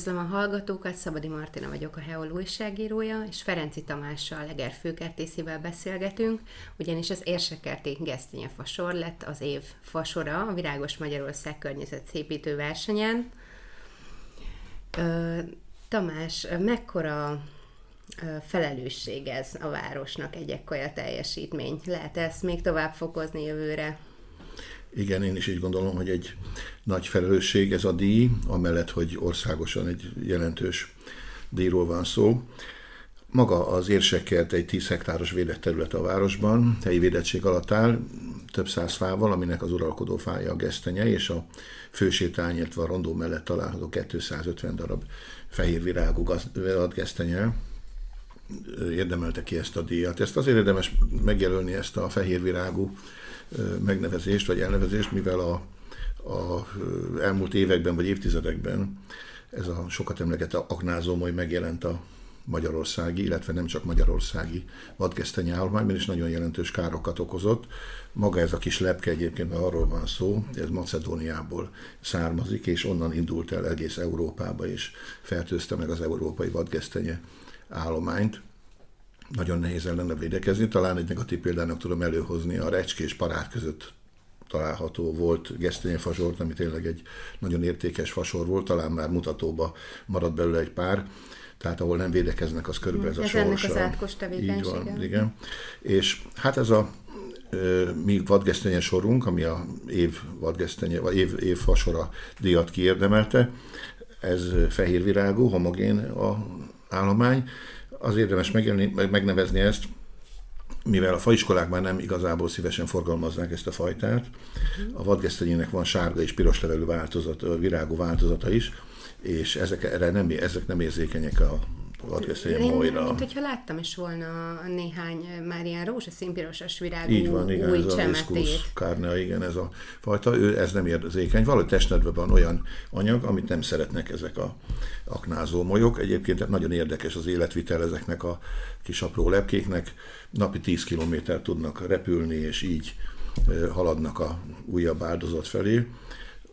Üdvözlöm a hallgatókat, Szabadi Martina vagyok a Heol újságírója, és Ferenci Tamással, Leger főkertészével beszélgetünk, ugyanis az Érsekerti Gesztenye fasor lett az év fasora a Virágos Magyarország környezetszépítő versenyen. Tamás, mekkora felelősség ez a városnak egy ekkora teljesítmény? Lehet ezt még tovább fokozni jövőre? Igen, én is így gondolom, hogy egy nagy felelősség ez a díj, amellett, hogy országosan egy jelentős díjról van szó. Maga az érsekkert egy 10 hektáros védett terület a városban, helyi védettség alatt áll, több száz fával, aminek az uralkodó fája a gesztenye, és a fősétány, illetve a rondó mellett található 250 darab fehérvirágú gesztenye érdemelte ki ezt a díjat. Ezt azért érdemes megjelölni ezt a fehérvirágú megnevezést vagy elnevezést, mivel a, a elmúlt években vagy évtizedekben ez a sokat emlegetett aknázómoly megjelent a magyarországi, illetve nem csak magyarországi vadgesztenye állományban is nagyon jelentős károkat okozott. Maga ez a kis lepke egyébként, mert arról van szó, ez Macedóniából származik, és onnan indult el egész Európába, és fertőzte meg az európai vadgesztenye állományt nagyon nehéz ellene védekezni. Talán egy negatív példának tudom előhozni a recske és parát között található volt gesztenyefasort, ami tényleg egy nagyon értékes fasor volt, talán már mutatóba maradt belőle egy pár, tehát ahol nem védekeznek, az körülbelül ez a sorsa. Ez az átkos Így van, igen. És hát ez a mi vadgesztenye sorunk, ami a év vadgesztenye, vagy év, év fasora díjat kiérdemelte, ez fehérvirágú, homogén a állomány, az érdemes megjelni, megnevezni ezt, mivel a faiskolák már nem igazából szívesen forgalmaznák ezt a fajtát, a vadgesztenyének van sárga és piros levelű változat, virágú változata is, és ezek, erre nem, ezek nem érzékenyek a vadgesztenye molyra. Mint hogyha láttam is volna néhány már ilyen rózsaszínpirosas virágú Így van, igen, új ez csemetét. a kárnea, igen, ez a fajta, ő, ez nem érzékeny. Valahogy testnedben van olyan anyag, amit nem szeretnek ezek a aknázó molyok. Egyébként nagyon érdekes az életvitel ezeknek a kis apró lepkéknek. Napi 10 kilométer tudnak repülni, és így haladnak a újabb áldozat felé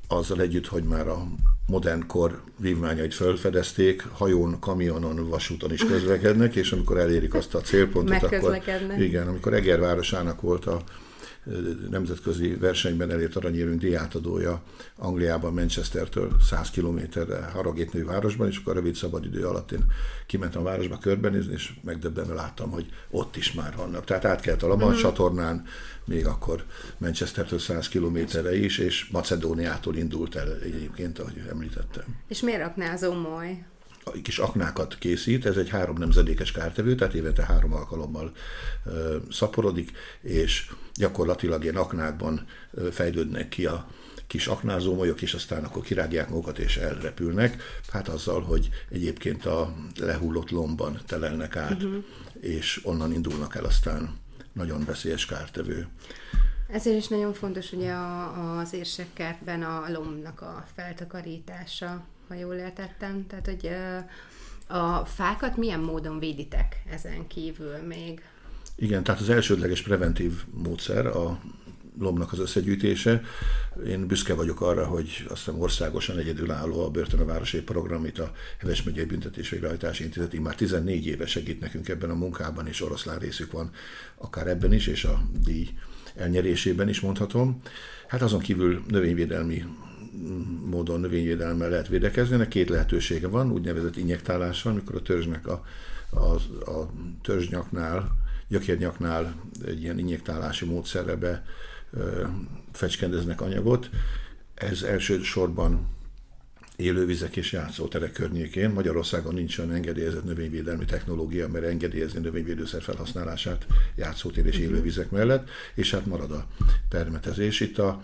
azzal együtt, hogy már a modern kor vívmányait felfedezték, hajón, kamionon, vasúton is közlekednek, és amikor elérik azt a célpontot, akkor igen, amikor Eger városának volt a nemzetközi versenyben elért aranyérünk diátadója Angliában, Manchestertől 100 kilométerre Haragét városban, és akkor a rövid szabadidő alatt én kimentem a városba körbenézni, és megdöbbenve láttam, hogy ott is már vannak. Tehát át kellett a Laman uh-huh. csatornán, még akkor Manchestertől 100 kilométerre is, és Macedóniától indult el egyébként, ahogy említettem. És miért aknázó moly? Kis aknákat készít, ez egy három nemzedékes kártevő, tehát évente három alkalommal szaporodik, és gyakorlatilag ilyen aknákban fejlődnek ki a kis aknázómolyok, és aztán akkor kirágják magukat és elrepülnek, hát azzal, hogy egyébként a lehullott lombban telelnek át, uh-huh. és onnan indulnak el aztán nagyon veszélyes kártevő. Ezért is nagyon fontos ugye az érsekkertben a lombnak a feltakarítása, ha jól értettem. Tehát, hogy a fákat milyen módon véditek ezen kívül még? Igen, tehát az elsődleges preventív módszer a lombnak az összegyűjtése. Én büszke vagyok arra, hogy azt hiszem országosan egyedülálló a Börtön a Városi Program, amit a Heves megyei Büntetés Végrehajtási Intézet már 14 éve segít nekünk ebben a munkában, és oroszlán részük van akár ebben is, és a díj elnyerésében is mondhatom. Hát azon kívül növényvédelmi módon növényvédelemmel lehet védekezni. Ennek két lehetősége van, úgynevezett injektálással, amikor a törzsnek a, a, a törzsnyaknál, gyökérnyaknál egy ilyen injektálási módszerre be fecskendeznek anyagot. Ez elsősorban élővizek és játszóterek környékén. Magyarországon nincs olyan engedélyezett növényvédelmi technológia, mert engedélyezni növényvédőszer felhasználását játszótér és mhm. élővizek mellett, és hát marad a permetezés. Itt a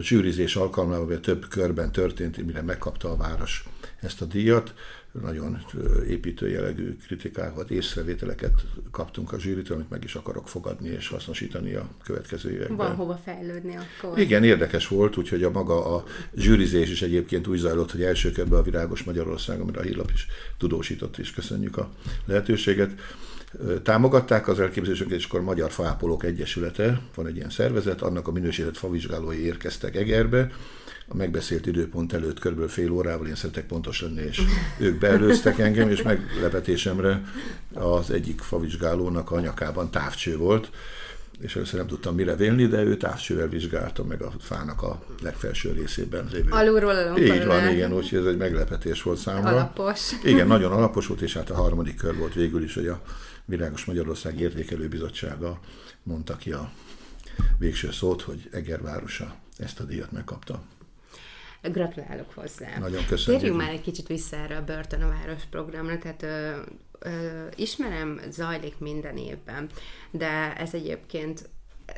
zsűrizés alkalmával több körben történt, mire megkapta a város ezt a díjat. Nagyon építő jellegű kritikákat, észrevételeket kaptunk a zsűritől, amit meg is akarok fogadni és hasznosítani a következő években. Van hova fejlődni akkor. Igen, érdekes volt, úgyhogy a maga a zsűrizés is egyébként úgy zajlott, hogy első körben a Virágos Magyarország, amire a hírlap is tudósított, és köszönjük a lehetőséget támogatták az elképzelésünket, és akkor a Magyar Faápolók Egyesülete, van egy ilyen szervezet, annak a minősített favizsgálói érkeztek Egerbe, a megbeszélt időpont előtt kb. fél órával, én szeretek pontos lenni, és ők beelőztek engem, és meglepetésemre az egyik favizsgálónak a nyakában távcső volt, és először nem tudtam mire vélni, de ő távcsővel vizsgálta meg a fának a legfelső részében. Az Alulról alul. Így van, igen, úgyhogy ez egy meglepetés volt számomra. Alapos. Igen, nagyon alapos volt, és hát a harmadik kör volt végül is, hogy a Virágos Magyarország Értékelő Bizottsága mondta ki a végső szót, hogy Egervárosa ezt a díjat megkapta. Gratulálok hozzá. Nagyon köszönöm. Térjünk már egy kicsit vissza erre a Börtön a Város programra, tehát ö, ö, ismerem, zajlik minden évben, de ez egyébként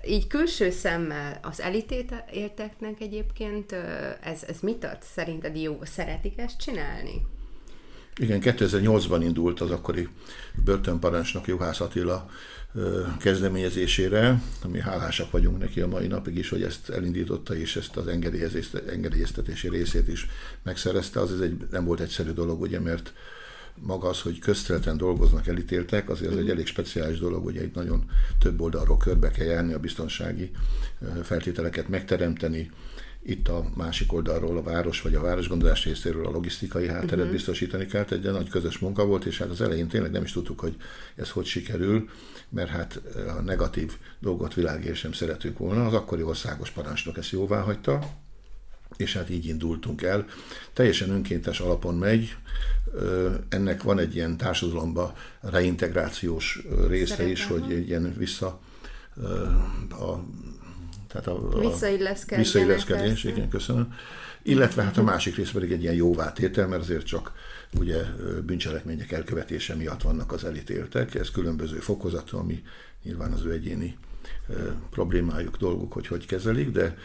így külső szemmel az elítélteknek egyébként ez, ez mit ad? Szerinted jó? Szeretik ezt csinálni? Igen, 2008-ban indult az akkori börtönparancsnok Juhász Attila kezdeményezésére, ami hálásak vagyunk neki a mai napig is, hogy ezt elindította, és ezt az engedélyeztetési részét is megszerezte. Az ez egy, nem volt egyszerű dolog, ugye, mert maga az, hogy közteleten dolgoznak elítéltek, azért ez egy elég speciális dolog, ugye egy nagyon több oldalról körbe kell járni, a biztonsági feltételeket megteremteni, itt a másik oldalról a város vagy a városgondolás részéről a logisztikai hátteret uh-huh. biztosítani kell, egy nagy közös munka volt, és hát az elején tényleg nem is tudtuk, hogy ez hogy sikerül, mert hát a negatív dolgot világért sem szeretünk volna. Az akkori országos parancsnok ezt jóvá hagyta, és hát így indultunk el. Teljesen önkéntes alapon megy, ennek van egy ilyen társadalomba reintegrációs része Szeretem. is, hogy egy ilyen vissza a tehát a, a visszailleszkedés. Visszailleszkedés, igen, köszönöm. Illetve hát a másik rész pedig egy ilyen jóvátétel, mert azért csak ugye bűncselekmények elkövetése miatt vannak az elítéltek. Ez különböző fokozatú, ami nyilván az ő egyéni problémájuk, dolguk, hogy hogy kezelik, de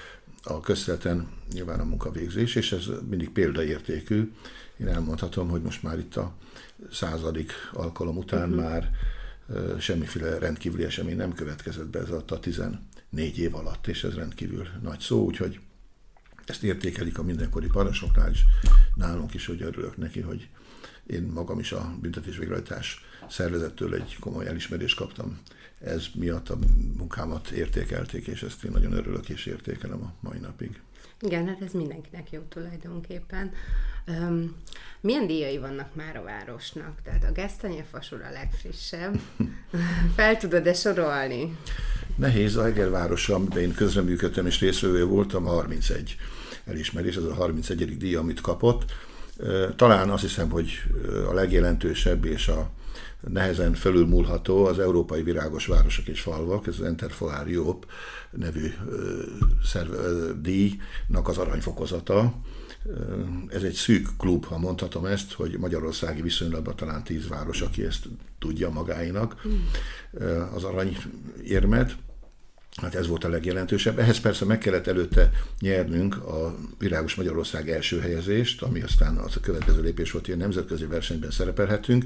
a köztelten nyilván a munkavégzés, és ez mindig példaértékű. Én elmondhatom, hogy most már itt a századik alkalom után uh-huh. már semmiféle rendkívüli esemény nem következett be ez a 14 év alatt, és ez rendkívül nagy szó, úgyhogy ezt értékelik a mindenkori parancsnoknál is, nálunk is, hogy örülök neki, hogy én magam is a büntetésvégrehajtás szervezettől egy komoly elismerést kaptam. Ez miatt a munkámat értékelték, és ezt én nagyon örülök és értékelem a mai napig. Igen, hát ez mindenkinek jó tulajdonképpen. Um, milyen díjai vannak már a városnak? Tehát a Gesztenye fasor a legfrissebb. Fel tudod-e sorolni? Nehéz, a Egervárosa, amiben én közreműködtem és részvevő voltam, 31 elismerés, ez a 31. díj, amit kapott. Talán azt hiszem, hogy a legjelentősebb és a nehezen fölülmúlható az Európai Virágos Városok és Falvak, ez az Interfolar Europe nevű szerve, díjnak az aranyfokozata. Ez egy szűk klub, ha mondhatom ezt, hogy Magyarországi viszonylatban talán tíz város, aki ezt tudja magáinak, az aranyérmet. Hát ez volt a legjelentősebb. Ehhez persze meg kellett előtte nyernünk a Virágos Magyarország első helyezést, ami aztán az a következő lépés volt, hogy a nemzetközi versenyben szerepelhetünk.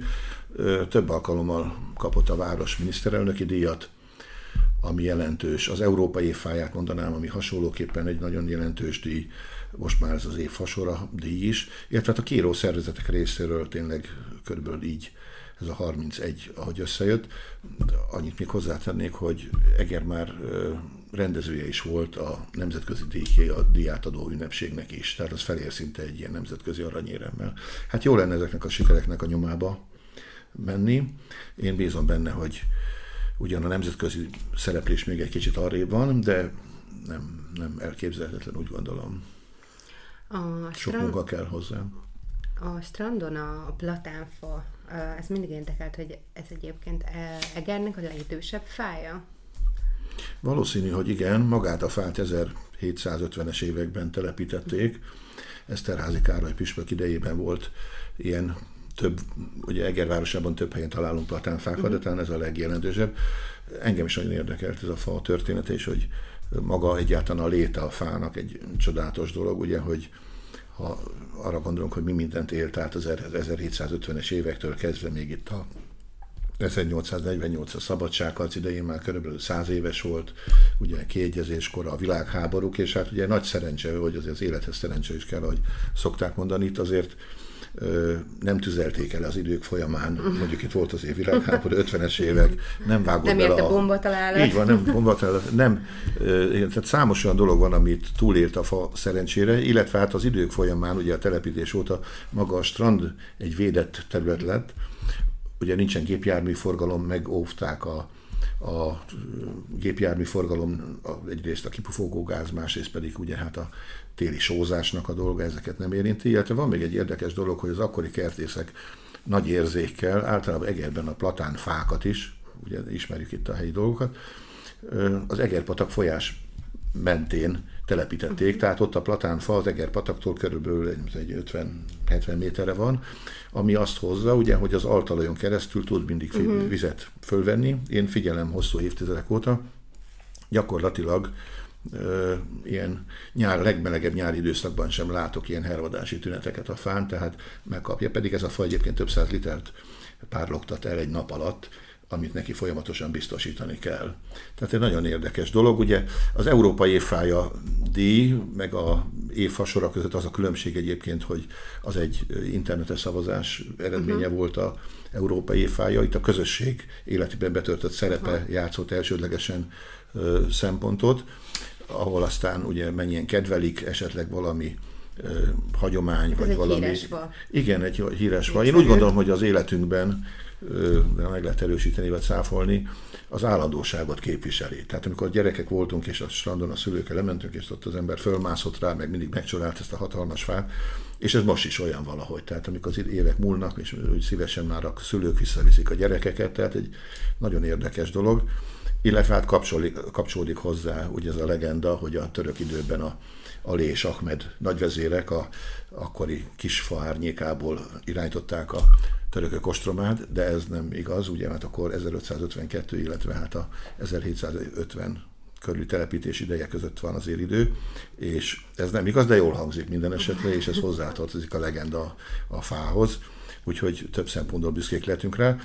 Több alkalommal kapott a város miniszterelnöki díjat, ami jelentős. Az Európai évfáját mondanám, ami hasonlóképpen egy nagyon jelentős díj, most már ez az év fasora díj is, illetve hát a kíró szervezetek részéről tényleg körülbelül így ez a 31, ahogy összejött. Annyit még hozzátennék, hogy Eger már rendezője is volt a nemzetközi díjé, a díjátadó ünnepségnek is, tehát az felér szinte egy ilyen nemzetközi aranyéremmel. Hát jó lenne ezeknek a sikereknek a nyomába menni. Én bízom benne, hogy ugyan a nemzetközi szereplés még egy kicsit arrébb van, de nem, nem elképzelhetetlen, úgy gondolom. A Sok strand... munka kell hozzá. A strandon a platánfa ez mindig érdekelt, hogy ez egyébként Egernek a legidősebb fája? Valószínű, hogy igen, magát a fát 1750-es években telepítették. Eszterházi Károly püspök idejében volt ilyen több, ugye Egervárosában több helyen találunk platánfákat, uh-huh. de talán ez a legjelentősebb. Engem is nagyon érdekelt ez a fa története, és hogy maga egyáltalán a léte a fának egy csodálatos dolog, ugye, hogy ha arra gondolunk, hogy mi mindent élt át az 1750-es évektől kezdve még itt a 1848 a szabadságharc idején már körülbelül 100 éves volt, ugye kiegyezéskor a világháborúk, és hát ugye nagy szerencse, hogy azért az élethez szerencse is kell, hogy szokták mondani, itt azért nem tüzelték el az idők folyamán, mondjuk itt volt az év világháború, 50-es évek, nem vágott nem bele a... bombatalálat. Így van, nem bombatalálat, nem, tehát számos olyan dolog van, amit túlélt a fa szerencsére, illetve hát az idők folyamán, ugye a telepítés óta maga a strand egy védett terület lett, ugye nincsen gépjárműforgalom, megóvták a, a gépjármű forgalom egyrészt a kipufogó gáz, másrészt pedig ugye hát a téli sózásnak a dolga ezeket nem érinti, illetve van még egy érdekes dolog, hogy az akkori kertészek nagy érzékkel, általában Egerben a platán fákat is, ugye ismerjük itt a helyi dolgokat, az Egerpatak folyás mentén telepítették, tehát ott a platánfa az Egerpataktól körülbelül egy 50-70 méterre van, ami azt hozza, ugye, hogy az altalajon keresztül tud mindig uh-huh. vizet fölvenni. Én figyelem hosszú évtizedek óta, gyakorlatilag ilyen nyár, legmelegebb nyári időszakban sem látok ilyen hervadási tüneteket a fán, tehát megkapja, pedig ez a fa egyébként több száz litert párlogtat el egy nap alatt, amit neki folyamatosan biztosítani kell. Tehát egy nagyon érdekes dolog. Ugye az Európai Évfája díj, meg a évfasora között az a különbség egyébként, hogy az egy internetes szavazás eredménye uh-huh. volt a Európai Évfája. Itt a közösség életében betöltött szerepe uh-huh. játszott elsődlegesen ö, szempontot, ahol aztán ugye mennyien kedvelik, esetleg valami hagyomány, Ez vagy egy valami. Híres Igen, egy híres van. Én úgy gondolom, hogy az életünkben de meg lehet erősíteni vagy száfolni, az állandóságot képviseli. Tehát amikor gyerekek voltunk, és a strandon a szülőkkel lementünk, és ott az ember fölmászott rá, meg mindig megcsodált ezt a hatalmas fát, és ez most is olyan valahogy. Tehát amikor az évek múlnak, és úgy szívesen már a szülők visszaviszik a gyerekeket, tehát egy nagyon érdekes dolog. Illetve hát kapcsolódik, kapcsolódik hozzá ugye ez a legenda, hogy a török időben a Ali és Ahmed nagyvezérek a akkori kisfa árnyékából irányították a törökök ostromát, de ez nem igaz, ugye, mert akkor 1552, illetve hát a 1750 körüli telepítés ideje között van az idő, és ez nem igaz, de jól hangzik minden esetre, és ez hozzátartozik a legenda a fához, úgyhogy több szempontból büszkék lehetünk rá.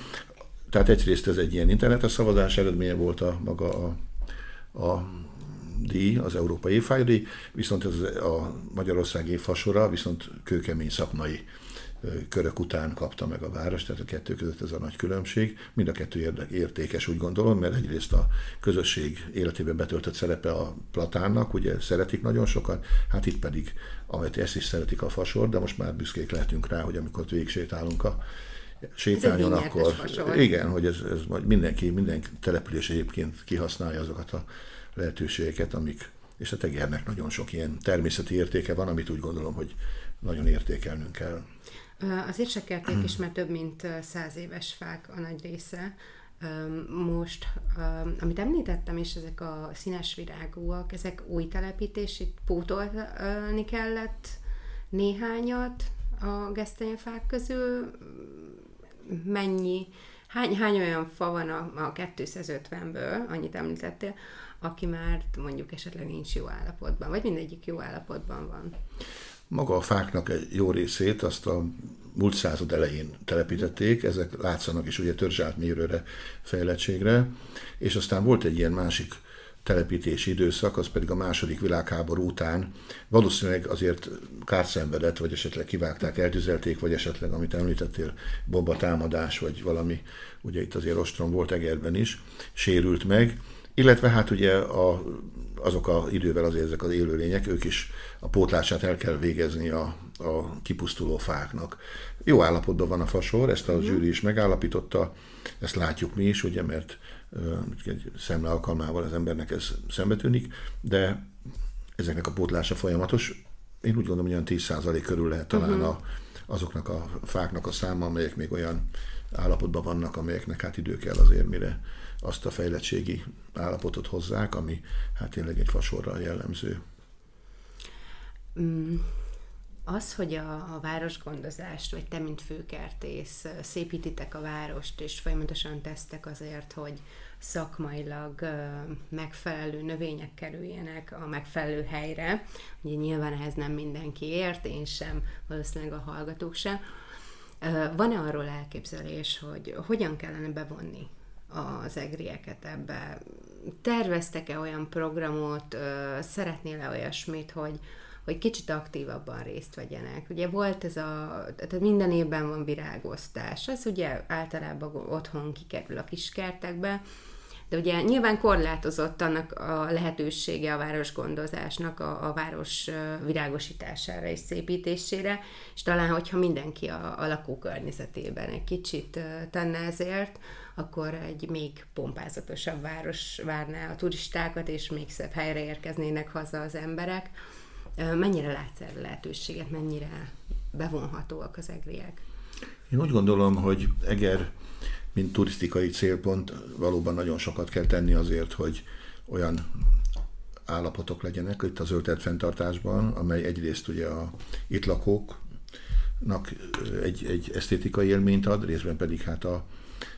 Tehát egyrészt ez egy ilyen internetes szavazás eredménye volt a maga a, a díj, az Európai Évfájdíj, viszont ez a Magyarország évfasora viszont kőkemény szakmai körök után kapta meg a város, tehát a kettő között ez a nagy különbség. Mind a kettő értékes, úgy gondolom, mert egyrészt a közösség életében betöltött szerepe a platánnak, ugye szeretik nagyon sokan, hát itt pedig, amit ezt is szeretik a fasor, de most már büszkék lehetünk rá, hogy amikor végsétálunk a sétányon, akkor fasor. igen, hogy ez, ez majd mindenki, minden település egyébként kihasználja azokat a lehetőségeket, amik, és a tegernek nagyon sok ilyen természeti értéke van, amit úgy gondolom, hogy nagyon értékelnünk kell. Az érsekkerték is már több mint száz éves fák a nagy része. Most, amit említettem is, ezek a színes virágúak, ezek új telepítés, itt pótolni kellett néhányat a gesztenyefák közül. Mennyi, hány, hány olyan fa van a, a 250-ből, annyit említettél, aki már mondjuk esetleg nincs jó állapotban, vagy mindegyik jó állapotban van? Maga a fáknak egy jó részét azt a múlt század elején telepítették, ezek látszanak is ugye törzsált mérőre, fejlettségre, és aztán volt egy ilyen másik telepítési időszak, az pedig a második világháború után valószínűleg azért kárt szenvedett, vagy esetleg kivágták, eltüzelték, vagy esetleg, amit említettél, bombatámadás, vagy valami, ugye itt azért ostrom volt Egerben is, sérült meg, illetve hát ugye a, azok a idővel azért ezek az élőlények, ők is a pótlását el kell végezni a, a kipusztuló fáknak. Jó állapotban van a fasor, ezt a mhm. zsűri is megállapította, ezt látjuk mi is, ugye, mert egy szemle alkalmával az embernek ez szembetűnik, de ezeknek a pótlása folyamatos. Én úgy gondolom, hogy olyan 10% körül lehet talán uh-huh. a, azoknak a fáknak a száma, amelyek még olyan állapotban vannak, amelyeknek hát idő kell azért, mire azt a fejlettségi állapotot hozzák, ami hát tényleg egy fasorral jellemző. Mm. Az, hogy a, a városgondozást, vagy te, mint főkertész, szépítitek a várost, és folyamatosan tesztek azért, hogy szakmailag megfelelő növények kerüljenek a megfelelő helyre. Ugye nyilván ehhez nem mindenki ért, én sem, valószínűleg a hallgatók sem. Van-e arról elképzelés, hogy hogyan kellene bevonni az egrieket ebbe? Terveztek-e olyan programot, szeretnél-e olyasmit, hogy, hogy kicsit aktívabban részt vegyenek. Ugye volt ez a, tehát minden évben van virágosztás, ez ugye általában otthon kikerül a kiskertekbe, de ugye nyilván korlátozott annak a lehetősége a városgondozásnak, a, a város virágosítására és szépítésére, és talán, hogyha mindenki a, a lakókörnyezetében egy kicsit tenne ezért, akkor egy még pompázatosabb város várná a turistákat, és még szebb helyre érkeznének haza az emberek. Mennyire látsz erre lehetőséget, mennyire bevonhatóak az egriek? Én úgy gondolom, hogy Eger mint turisztikai célpont valóban nagyon sokat kell tenni azért, hogy olyan állapotok legyenek itt az öltett fenntartásban, amely egyrészt ugye a itt lakóknak egy, egy esztétikai élményt ad, részben pedig hát a,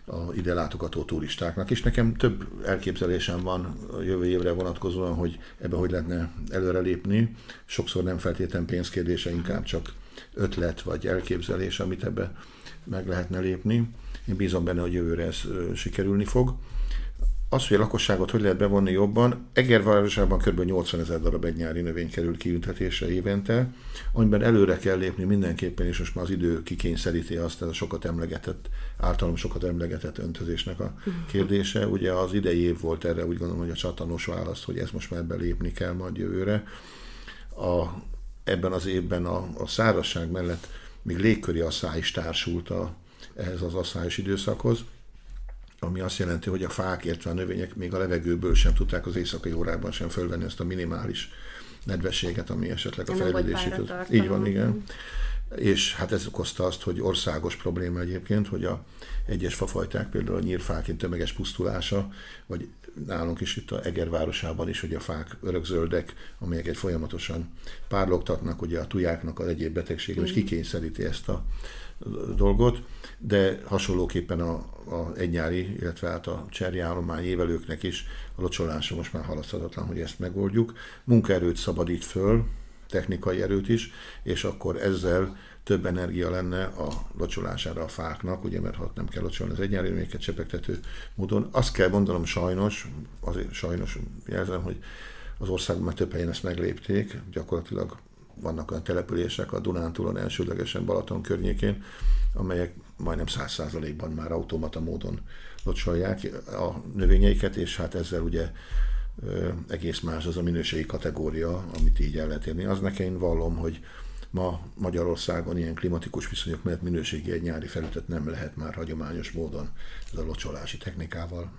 a ide látogató turistáknak. És nekem több elképzelésem van a jövő évre vonatkozóan, hogy ebbe hogy lehetne előrelépni. Sokszor nem feltétlen pénzkérdése, inkább csak ötlet vagy elképzelés, amit ebbe meg lehetne lépni. Én bízom benne, hogy jövőre ez sikerülni fog. Az, hogy a lakosságot hogy lehet bevonni jobban, Eger városában kb. 80 ezer darab egy nyári növény kerül kiüntetésre évente, amiben előre kell lépni mindenképpen, és most már az idő kikényszeríti azt, ez a sokat emlegetett, általam sokat emlegetett öntözésnek a kérdése. Ugye az idei év volt erre, úgy gondolom, hogy a csatanos válasz, hogy ezt most már belépni kell majd jövőre. A, ebben az évben a, a szárazság mellett még légköri asszály is társult a, ehhez az asszályos időszakhoz, ami azt jelenti, hogy a fák, illetve a növények még a levegőből sem tudták az éjszakai órában sem fölvenni ezt a minimális nedvességet, ami esetleg a fejlődését. Így van, igen. És hát ez okozta azt, hogy országos probléma egyébként, hogy a egyes fafajták, például a nyírfák tömeges pusztulása, vagy nálunk is itt a Eger városában is, hogy a fák örökzöldek, amelyek egy folyamatosan párlogtatnak, ugye a tujáknak az egyéb betegsége, és kikényszeríti ezt a dolgot, de hasonlóképpen a, a egynyári, illetve hát a cserji állomány évelőknek is a locsolása most már halaszthatatlan, hogy ezt megoldjuk. Munkaerőt szabadít föl, technikai erőt is, és akkor ezzel több energia lenne a locsolására a fáknak, ugye, mert ha nem kell locsolni az növényeket csepegtető módon. Azt kell mondanom sajnos, azért sajnos jelzem, hogy az országban már több helyen ezt meglépték, gyakorlatilag vannak olyan települések a Dunántúlon, elsődlegesen Balaton környékén, amelyek majdnem száz százalékban már automata módon locsolják a növényeiket, és hát ezzel ugye egész más az a minőségi kategória, amit így el lehet érni. Az nekem vallom, hogy ma Magyarországon ilyen klimatikus viszonyok mellett minőségi egy nyári felületet nem lehet már hagyományos módon ez a locsolási technikával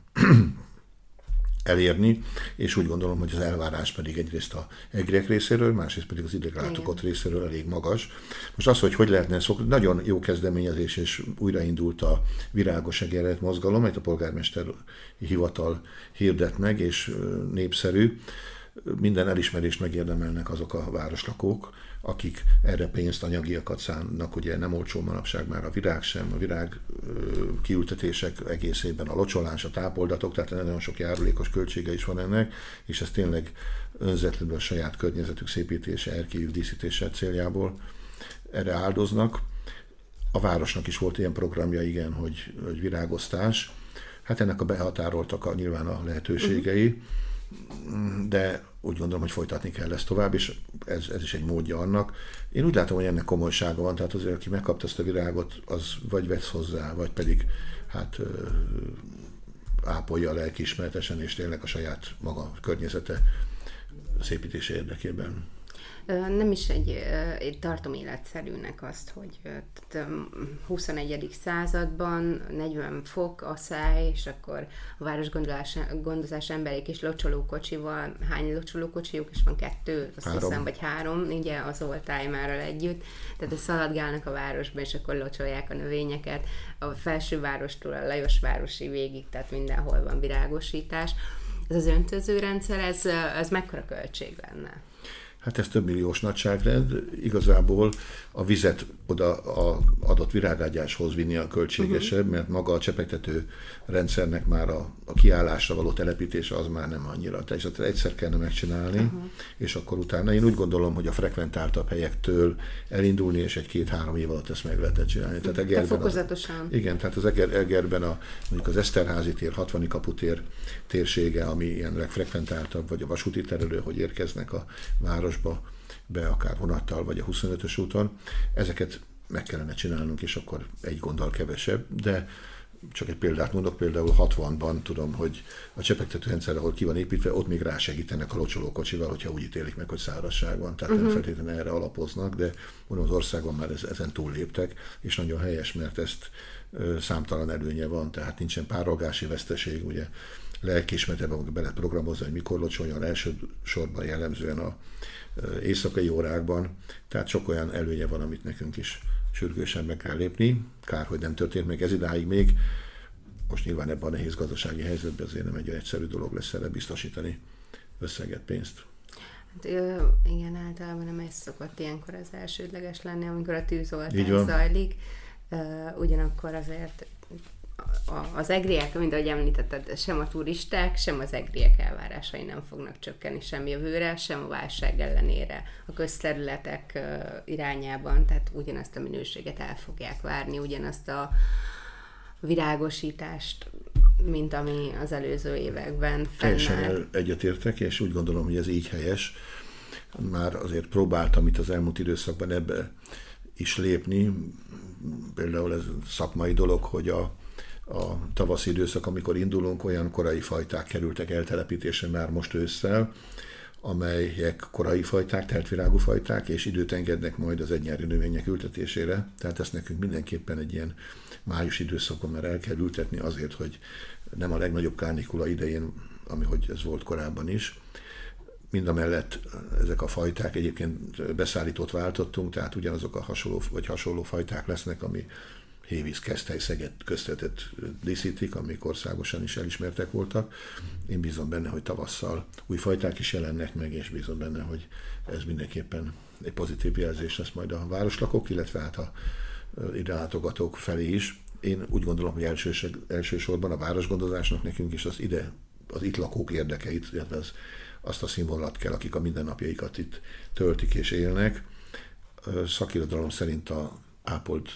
elérni, és úgy gondolom, hogy az elvárás pedig egyrészt a egriek részéről, másrészt pedig az ideglátokat részéről elég magas. Most az, hogy hogy lehetne szokni, nagyon jó kezdeményezés, és újraindult a Virágos Egeret mozgalom, amit a polgármester hivatal hirdet meg, és népszerű. Minden elismerést megérdemelnek azok a városlakók, akik erre pénzt, anyagiakat szánnak, ugye nem olcsó manapság már a virág sem, a virág kiültetések egészében, a locsolás, a tápoldatok, tehát nagyon sok járulékos költsége is van ennek, és ez tényleg önzetlenül a saját környezetük szépítése, erkélyük díszítése céljából erre áldoznak. A városnak is volt ilyen programja, igen, hogy, hogy virágoztás. Hát ennek a behatároltak a, nyilván a lehetőségei. Uh-huh de úgy gondolom, hogy folytatni kell ezt tovább, és ez, ez is egy módja annak. Én úgy látom, hogy ennek komolysága van, tehát azért, aki megkapta ezt a virágot, az vagy vesz hozzá, vagy pedig hát ápolja lelkiismeretesen, és tényleg a saját maga környezete szépítése érdekében nem is egy, egy tartom életszerűnek azt, hogy 21. században 40 fok a száj, és akkor a városgondozás gondozás emberek is locsolókocsival, hány locsolókocsijuk is van? Kettő, azt három. hiszem, vagy három, ugye az oltájmárral együtt, tehát szaladgálnak a városba, és akkor locsolják a növényeket, a felsővárostól a Lajosvárosi végig, tehát mindenhol van virágosítás. Ez az öntözőrendszer, ez, ez mekkora költség lenne? Hát ez több milliós nagyságrend, igazából a vizet oda a adott virágágyáshoz vinni a költségesebb, uh-huh. mert maga a csepegtető rendszernek már a, a kiállásra való telepítése az már nem annyira. Tehát egyszer kellene megcsinálni, uh-huh. és akkor utána én úgy gondolom, hogy a frekventáltabb helyektől elindulni, és egy-két-három év alatt ezt meg lehetett csinálni. Tehát Egerben fokozatosan. A, igen, tehát az Eger, Egerben a, mondjuk az Eszterházi tér, 60 kaputér térsége, ami ilyen legfrekventáltabb, vagy a vasúti terelő, hogy érkeznek a városba, be, akár vonattal, vagy a 25-ös úton. Ezeket meg kellene csinálnunk, és akkor egy gonddal kevesebb, de csak egy példát mondok, például 60-ban tudom, hogy a csepegtető rendszer, ahol ki van építve, ott még rásegítenek a locsolókocsival, hogyha úgy ítélik meg, hogy szárazság van. Tehát uh-huh. nem mhm. feltétlenül erre alapoznak, de mondom, az országon már ezen túlléptek, és nagyon helyes, mert ezt ö, számtalan előnye van, tehát nincsen párolgási veszteség, ugye lelkismeretben be lehet programozni, hogy mikor locsoljon első sorban jellemzően a éjszakai órákban, tehát sok olyan előnye van, amit nekünk is sürgősen meg kell lépni. Kár, hogy nem történt meg ez idáig még. Most nyilván ebben a nehéz gazdasági helyzetben azért nem egy egyszerű dolog lesz erre biztosítani összeget, pénzt. Hát, igen, általában nem ez szokott ilyenkor az elsődleges lenni, amikor a tűzoltás zajlik. Ugyanakkor azért az egriek, mint ahogy említetted, sem a turisták, sem az egriek elvárásai nem fognak csökkenni sem jövőre, sem a válság ellenére a közterületek irányában, tehát ugyanazt a minőséget el fogják várni, ugyanazt a virágosítást, mint ami az előző években Teljesen egyetértek, és úgy gondolom, hogy ez így helyes. Már azért próbáltam itt az elmúlt időszakban ebbe is lépni. Például ez szakmai dolog, hogy a a tavaszi időszak, amikor indulunk, olyan korai fajták kerültek eltelepítésre már most ősszel, amelyek korai fajták, teltvirágú fajták, és időt engednek majd az egynyári növények ültetésére. Tehát ezt nekünk mindenképpen egy ilyen május időszakon már el kell ültetni azért, hogy nem a legnagyobb kánikula idején, ami hogy ez volt korábban is, mind a mellett ezek a fajták egyébként beszállított váltottunk, tehát ugyanazok a hasonló, vagy hasonló fajták lesznek, ami Hévíz Keszthely Szeged köztetet díszítik, amik országosan is elismertek voltak. Én bízom benne, hogy tavasszal új fajták is jelennek meg, és bízom benne, hogy ez mindenképpen egy pozitív jelzés lesz majd a városlakók, illetve hát a ide látogatók felé is. Én úgy gondolom, hogy elsős, elsősorban a városgondozásnak nekünk is az ide, az itt lakók érdekeit, illetve az, azt a színvonalat kell, akik a mindennapjaikat itt töltik és élnek. Szakirodalom szerint a ápolt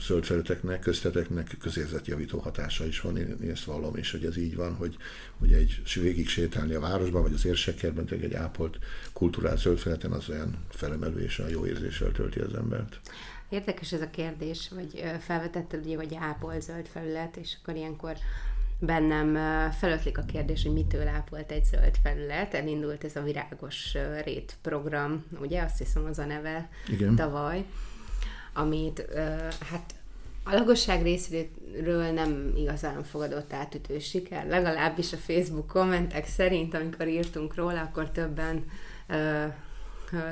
zöld felületeknek, közteteknek közérzetjavító hatása is van, én, én ezt vallom, és hogy ez így van, hogy, hogy egy végig sétálni a városban, vagy az érsekkerben, egy ápolt kulturált zöld felületen az olyan felemelő és olyan jó érzéssel tölti az embert. Érdekes ez a kérdés, vagy felvetetted ugye, hogy ápol zöld felület, és akkor ilyenkor bennem felötlik a kérdés, hogy mitől ápolt egy zöld felület. Elindult ez a virágos rét program, ugye? Azt hiszem az a neve Igen. tavaly amit hát a lakosság részéről nem igazán fogadott átütő siker, legalábbis a Facebook kommentek szerint, amikor írtunk róla, akkor többen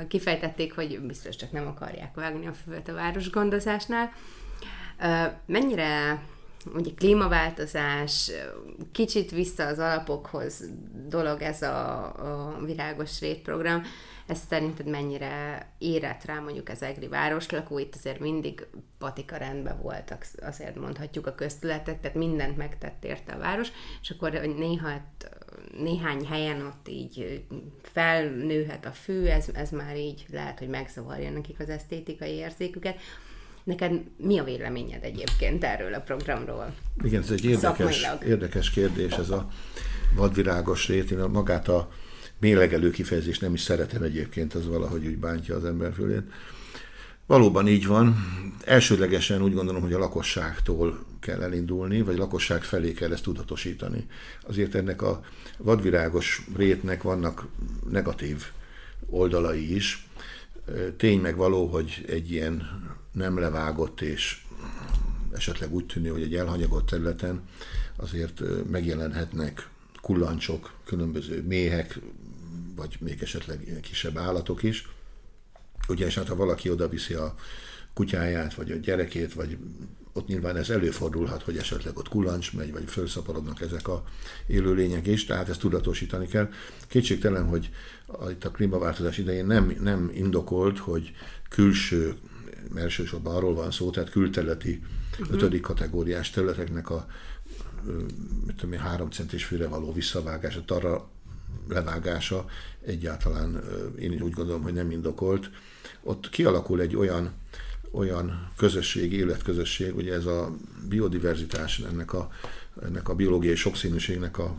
kifejtették, hogy biztos csak nem akarják vágni a füvet a városgondozásnál. mennyire ugye klímaváltozás, kicsit vissza az alapokhoz dolog ez a, a virágos rétprogram, ez szerinted mennyire érett rá mondjuk az egri városlakó, itt azért mindig patika rendben voltak, azért mondhatjuk a köztületek, tehát mindent megtett érte a város, és akkor néha néhány helyen ott így felnőhet a fű, ez, ez már így lehet, hogy megzavarja nekik az esztétikai érzéküket. Neked mi a véleményed egyébként erről a programról? Igen, ez egy érdekes, érdekes kérdés, ez a vadvirágos rét. Én magát a mélegelő kifejezést nem is szeretem egyébként, az valahogy úgy bántja az ember fölét. Valóban így van. Elsődlegesen úgy gondolom, hogy a lakosságtól kell elindulni, vagy a lakosság felé kell ezt tudatosítani. Azért ennek a vadvirágos rétnek vannak negatív oldalai is. Tény meg való, hogy egy ilyen nem levágott és esetleg úgy tűnő, hogy egy elhanyagolt területen azért megjelenhetnek kullancsok, különböző méhek, vagy még esetleg kisebb állatok is. Ugyanis hát ha valaki oda viszi a kutyáját, vagy a gyerekét, vagy ott nyilván ez előfordulhat, hogy esetleg ott kulancs megy, vagy felszaporodnak ezek a élőlények is, tehát ezt tudatosítani kell. Kétségtelen, hogy itt a klímaváltozás idején nem, nem indokolt, hogy külső, elsősorban arról van szó, tehát külterületi uh-huh. ötödik kategóriás területeknek a mit tudom én, három centis főre való visszavágása, arra levágása egyáltalán én úgy gondolom, hogy nem indokolt. Ott kialakul egy olyan, olyan közösség, életközösség, ugye ez a biodiverzitás ennek a ennek a biológiai sokszínűségnek a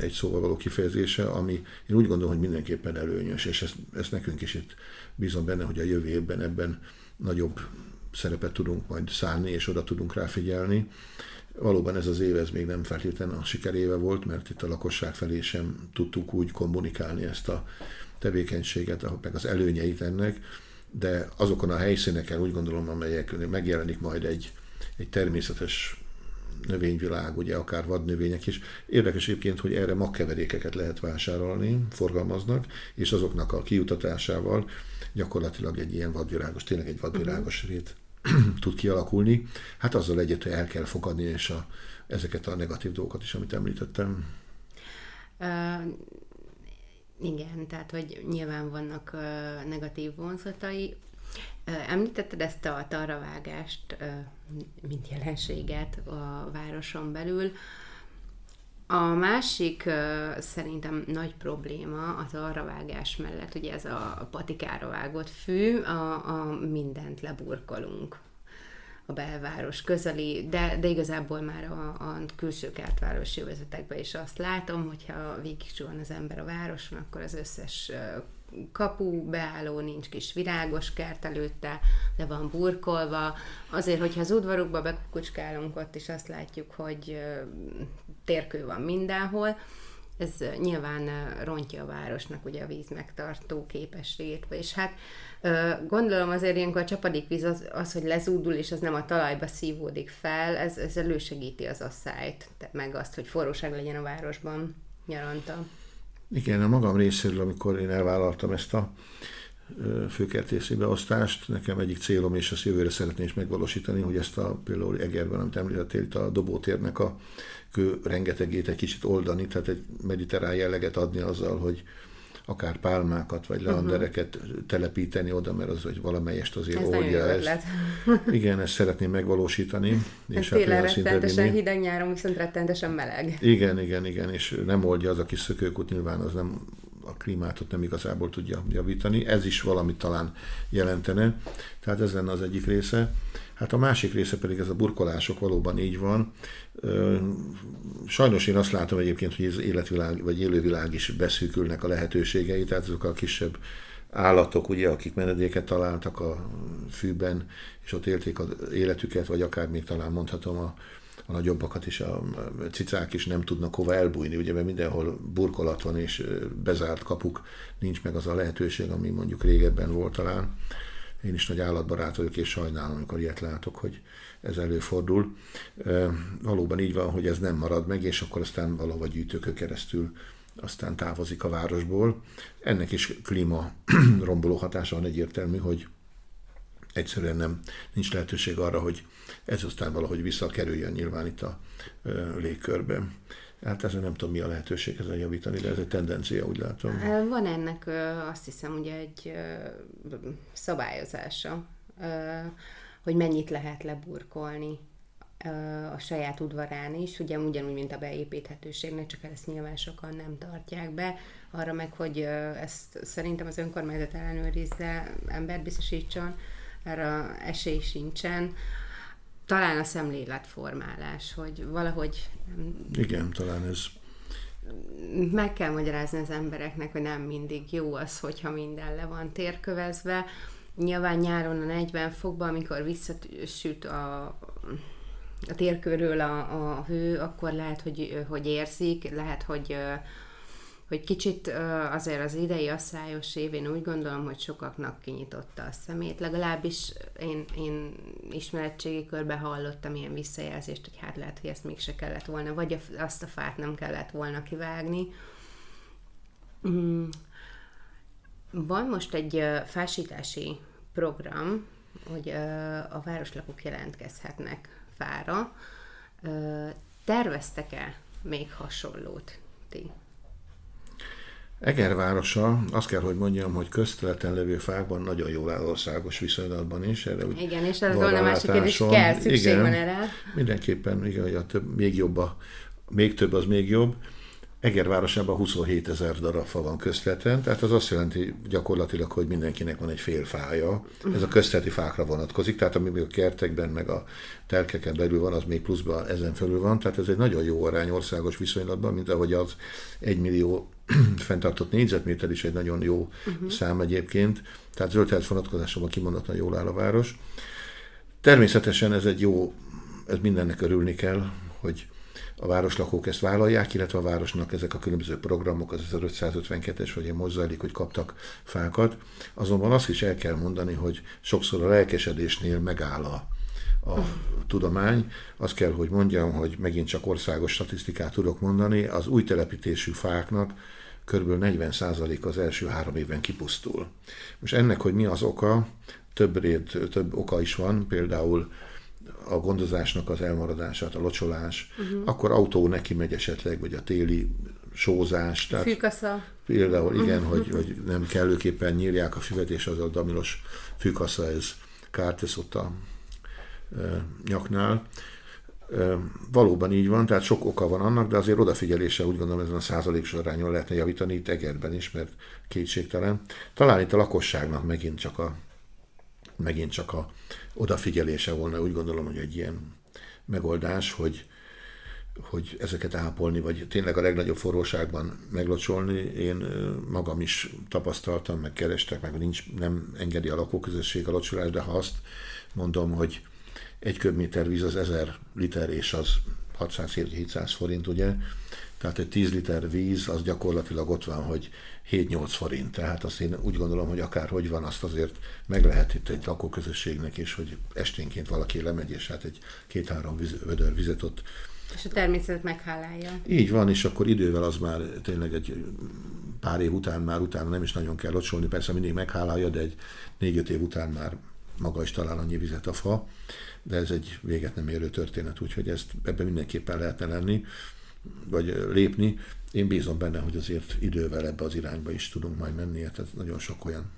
egy szóval való kifejezése, ami én úgy gondolom, hogy mindenképpen előnyös, és ezt, ezt nekünk is itt bízom benne, hogy a jövő évben ebben nagyobb szerepet tudunk majd szállni, és oda tudunk rá figyelni. Valóban ez az év ez még nem feltétlenül a sikeréve volt, mert itt a lakosság felé sem tudtuk úgy kommunikálni ezt a tevékenységet, meg az előnyeit ennek, de azokon a helyszíneken úgy gondolom, amelyek megjelenik majd egy, egy természetes növényvilág, ugye akár vadnövények is. Érdekes egyébként, hogy erre magkeverékeket lehet vásárolni, forgalmaznak, és azoknak a kiutatásával gyakorlatilag egy ilyen vadvirágos, tényleg egy vadvirágos uh-huh. rét tud kialakulni. Hát azzal egyet, hogy el kell fogadni, és a, ezeket a negatív dolgokat is, amit említettem. Uh, igen, tehát hogy nyilván vannak uh, negatív vonzatai. Említetted ezt a tarravágást, uh, mint jelenséget a városon belül. A másik szerintem nagy probléma az arravágás mellett, ugye ez a patikára vágott fű, a, a mindent leburkolunk a belváros közeli, de, de igazából már a, a külső kertvárosi övezetekben is azt látom, hogyha végig az ember a városon, akkor az összes kapu beálló, nincs kis virágos kert előtte, de van burkolva. Azért, hogyha az udvarukba bekukucskálunk, ott is azt látjuk, hogy térkő van mindenhol. Ez nyilván rontja a városnak ugye a víz megtartó képességét, és hát gondolom azért ilyenkor a csapadékvíz az, az, hogy lezúdul, és az nem a talajba szívódik fel, ez, ez elősegíti az asszályt, meg azt, hogy forróság legyen a városban nyaranta. Igen, a magam részéről, amikor én elvállaltam ezt a főkertészi beosztást, nekem egyik célom, és ezt jövőre szeretném is megvalósítani, hogy ezt a például Egerben, amit említettél, itt a dobótérnek a kő rengetegét egy kicsit oldani, tehát egy mediterrán jelleget adni azzal, hogy akár pálmákat vagy leandereket uh-huh. telepíteni oda, mert az, hogy valamelyest azért Ez oldja ezt. Igen, ezt szeretném megvalósítani. És hát télen rettenetesen hideg, nyáron viszont rettenetesen meleg. Igen, igen, igen, és nem oldja az a kis szökőkút, nyilván az nem a klímátot nem igazából tudja javítani. Ez is valamit talán jelentene. Tehát ez lenne az egyik része. Hát a másik része pedig ez a burkolások valóban így van. Sajnos én azt látom egyébként, hogy az életvilág vagy élővilág is beszűkülnek a lehetőségei, tehát azok a kisebb állatok, ugye, akik menedéket találtak a fűben, és ott élték az életüket, vagy akár még talán mondhatom a, a nagyobbakat is, a cicák is nem tudnak hova elbújni, ugye, mert mindenhol burkolat van, és bezárt kapuk, nincs meg az a lehetőség, ami mondjuk régebben volt talán. Én is nagy állatbarát vagyok, és sajnálom, amikor ilyet látok, hogy ez előfordul. Valóban így van, hogy ez nem marad meg, és akkor aztán valahova gyűjtőkön keresztül aztán távozik a városból. Ennek is klíma romboló hatása van egyértelmű, hogy egyszerűen nem nincs lehetőség arra, hogy ez aztán valahogy visszakerüljön nyilván itt a légkörbe. Hát ezzel nem tudom, mi a lehetőség ezzel javítani, de ez egy tendencia, úgy látom. Van ennek azt hiszem ugye egy szabályozása, hogy mennyit lehet leburkolni a saját udvarán is, ugye ugyanúgy, mint a beépíthetőségnek, csak ezt nyilván sokan nem tartják be. Arra meg, hogy ezt szerintem az önkormányzat ellenőrizze, embert biztosítson, erre esély sincsen talán a szemléletformálás, hogy valahogy... Igen, talán ez... Meg kell magyarázni az embereknek, hogy nem mindig jó az, hogyha minden le van térkövezve. Nyilván nyáron a 40 fokban, amikor visszasüt a, a térkörről a, a hő, akkor lehet, hogy, hogy érzik, lehet, hogy hogy kicsit azért az idei asszályos év, én úgy gondolom, hogy sokaknak kinyitotta a szemét. Legalábbis én, én ismeretségi körbe hallottam ilyen visszajelzést, hogy hát lehet, hogy ezt mégse kellett volna, vagy azt a fát nem kellett volna kivágni. Mm. Van most egy fásítási program, hogy a városlakók jelentkezhetnek fára. Terveztek-e még hasonlót ti? Egervárosa, azt kell, hogy mondjam, hogy közteleten levő fákban nagyon jól áll országos viszonylatban is. Erre igen, és ez volna másik kérdés, kell, szükség igen, van erre. Mindenképpen, igen, hogy a több, még jobb a, még több az még jobb. Eger városában 27 ezer darab fa van közvetlen, tehát az azt jelenti gyakorlatilag, hogy mindenkinek van egy fél fája. Ez a közteti fákra vonatkozik, tehát ami még a kertekben, meg a telkeken belül van, az még pluszban ezen felül van, tehát ez egy nagyon jó arány országos viszonylatban, mint ahogy az egy millió fenntartott négyzetméter is egy nagyon jó uh-huh. szám egyébként, tehát zöld vonatkozásában kimondottan jól áll a város. Természetesen ez egy jó, ez mindennek örülni kell, hogy a városlakók ezt vállalják, illetve a városnak ezek a különböző programok, az 1552-es, vagy most zajlik, hogy kaptak fákat. Azonban azt is el kell mondani, hogy sokszor a lelkesedésnél megáll a, a tudomány. Azt kell, hogy mondjam, hogy megint csak országos statisztikát tudok mondani, az új telepítésű fáknak kb. 40% az első három évben kipusztul. Most ennek, hogy mi az oka, több, réd, több oka is van, például a gondozásnak az elmaradását, a locsolás, uh-huh. akkor autó neki megy esetleg, vagy a téli sózás. Tehát fűkasza. Például igen, uh-huh. hogy, hogy nem kellőképpen nyírják a füvet, és az a damilos fűkasza, ez kárt tesz ott a e, nyaknál. Valóban így van, tehát sok oka van annak, de azért odafigyelése úgy gondolom ezen a százalék sorányon lehetne javítani itt Egerben is, mert kétségtelen. Talán itt a lakosságnak megint csak a megint csak a odafigyelése volna, úgy gondolom, hogy egy ilyen megoldás, hogy, hogy ezeket ápolni, vagy tényleg a legnagyobb forróságban meglocsolni. Én magam is tapasztaltam, meg kerestek, meg nincs, nem engedi a lakóközösség a locsolást, de ha azt mondom, hogy egy köbméter víz az 1000 liter, és az 600-700 forint, ugye? Tehát egy 10 liter víz, az gyakorlatilag ott van, hogy 7-8 forint. Tehát azt én úgy gondolom, hogy akár hogy van, azt azért meg lehet itt egy lakóközösségnek is, hogy esténként valaki lemegy, és hát egy két-három vödör vizet ott és a természet meghálálja. Így van, és akkor idővel az már tényleg egy pár év után már utána nem is nagyon kell locsolni, persze mindig meghálálja, de egy négy-öt év után már maga is talál annyi vizet a fa, de ez egy véget nem érő történet, úgyhogy ezt ebben mindenképpen lehetne lenni vagy lépni. Én bízom benne, hogy azért idővel ebbe az irányba is tudunk majd menni, tehát nagyon sok olyan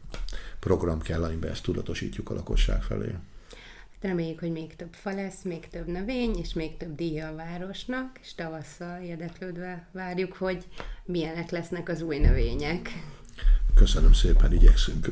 program kell, amiben ezt tudatosítjuk a lakosság felé. Reméljük, hogy még több fa lesz, még több növény, és még több díja a városnak, és tavasszal érdeklődve várjuk, hogy milyenek lesznek az új növények. Köszönöm szépen, igyekszünk.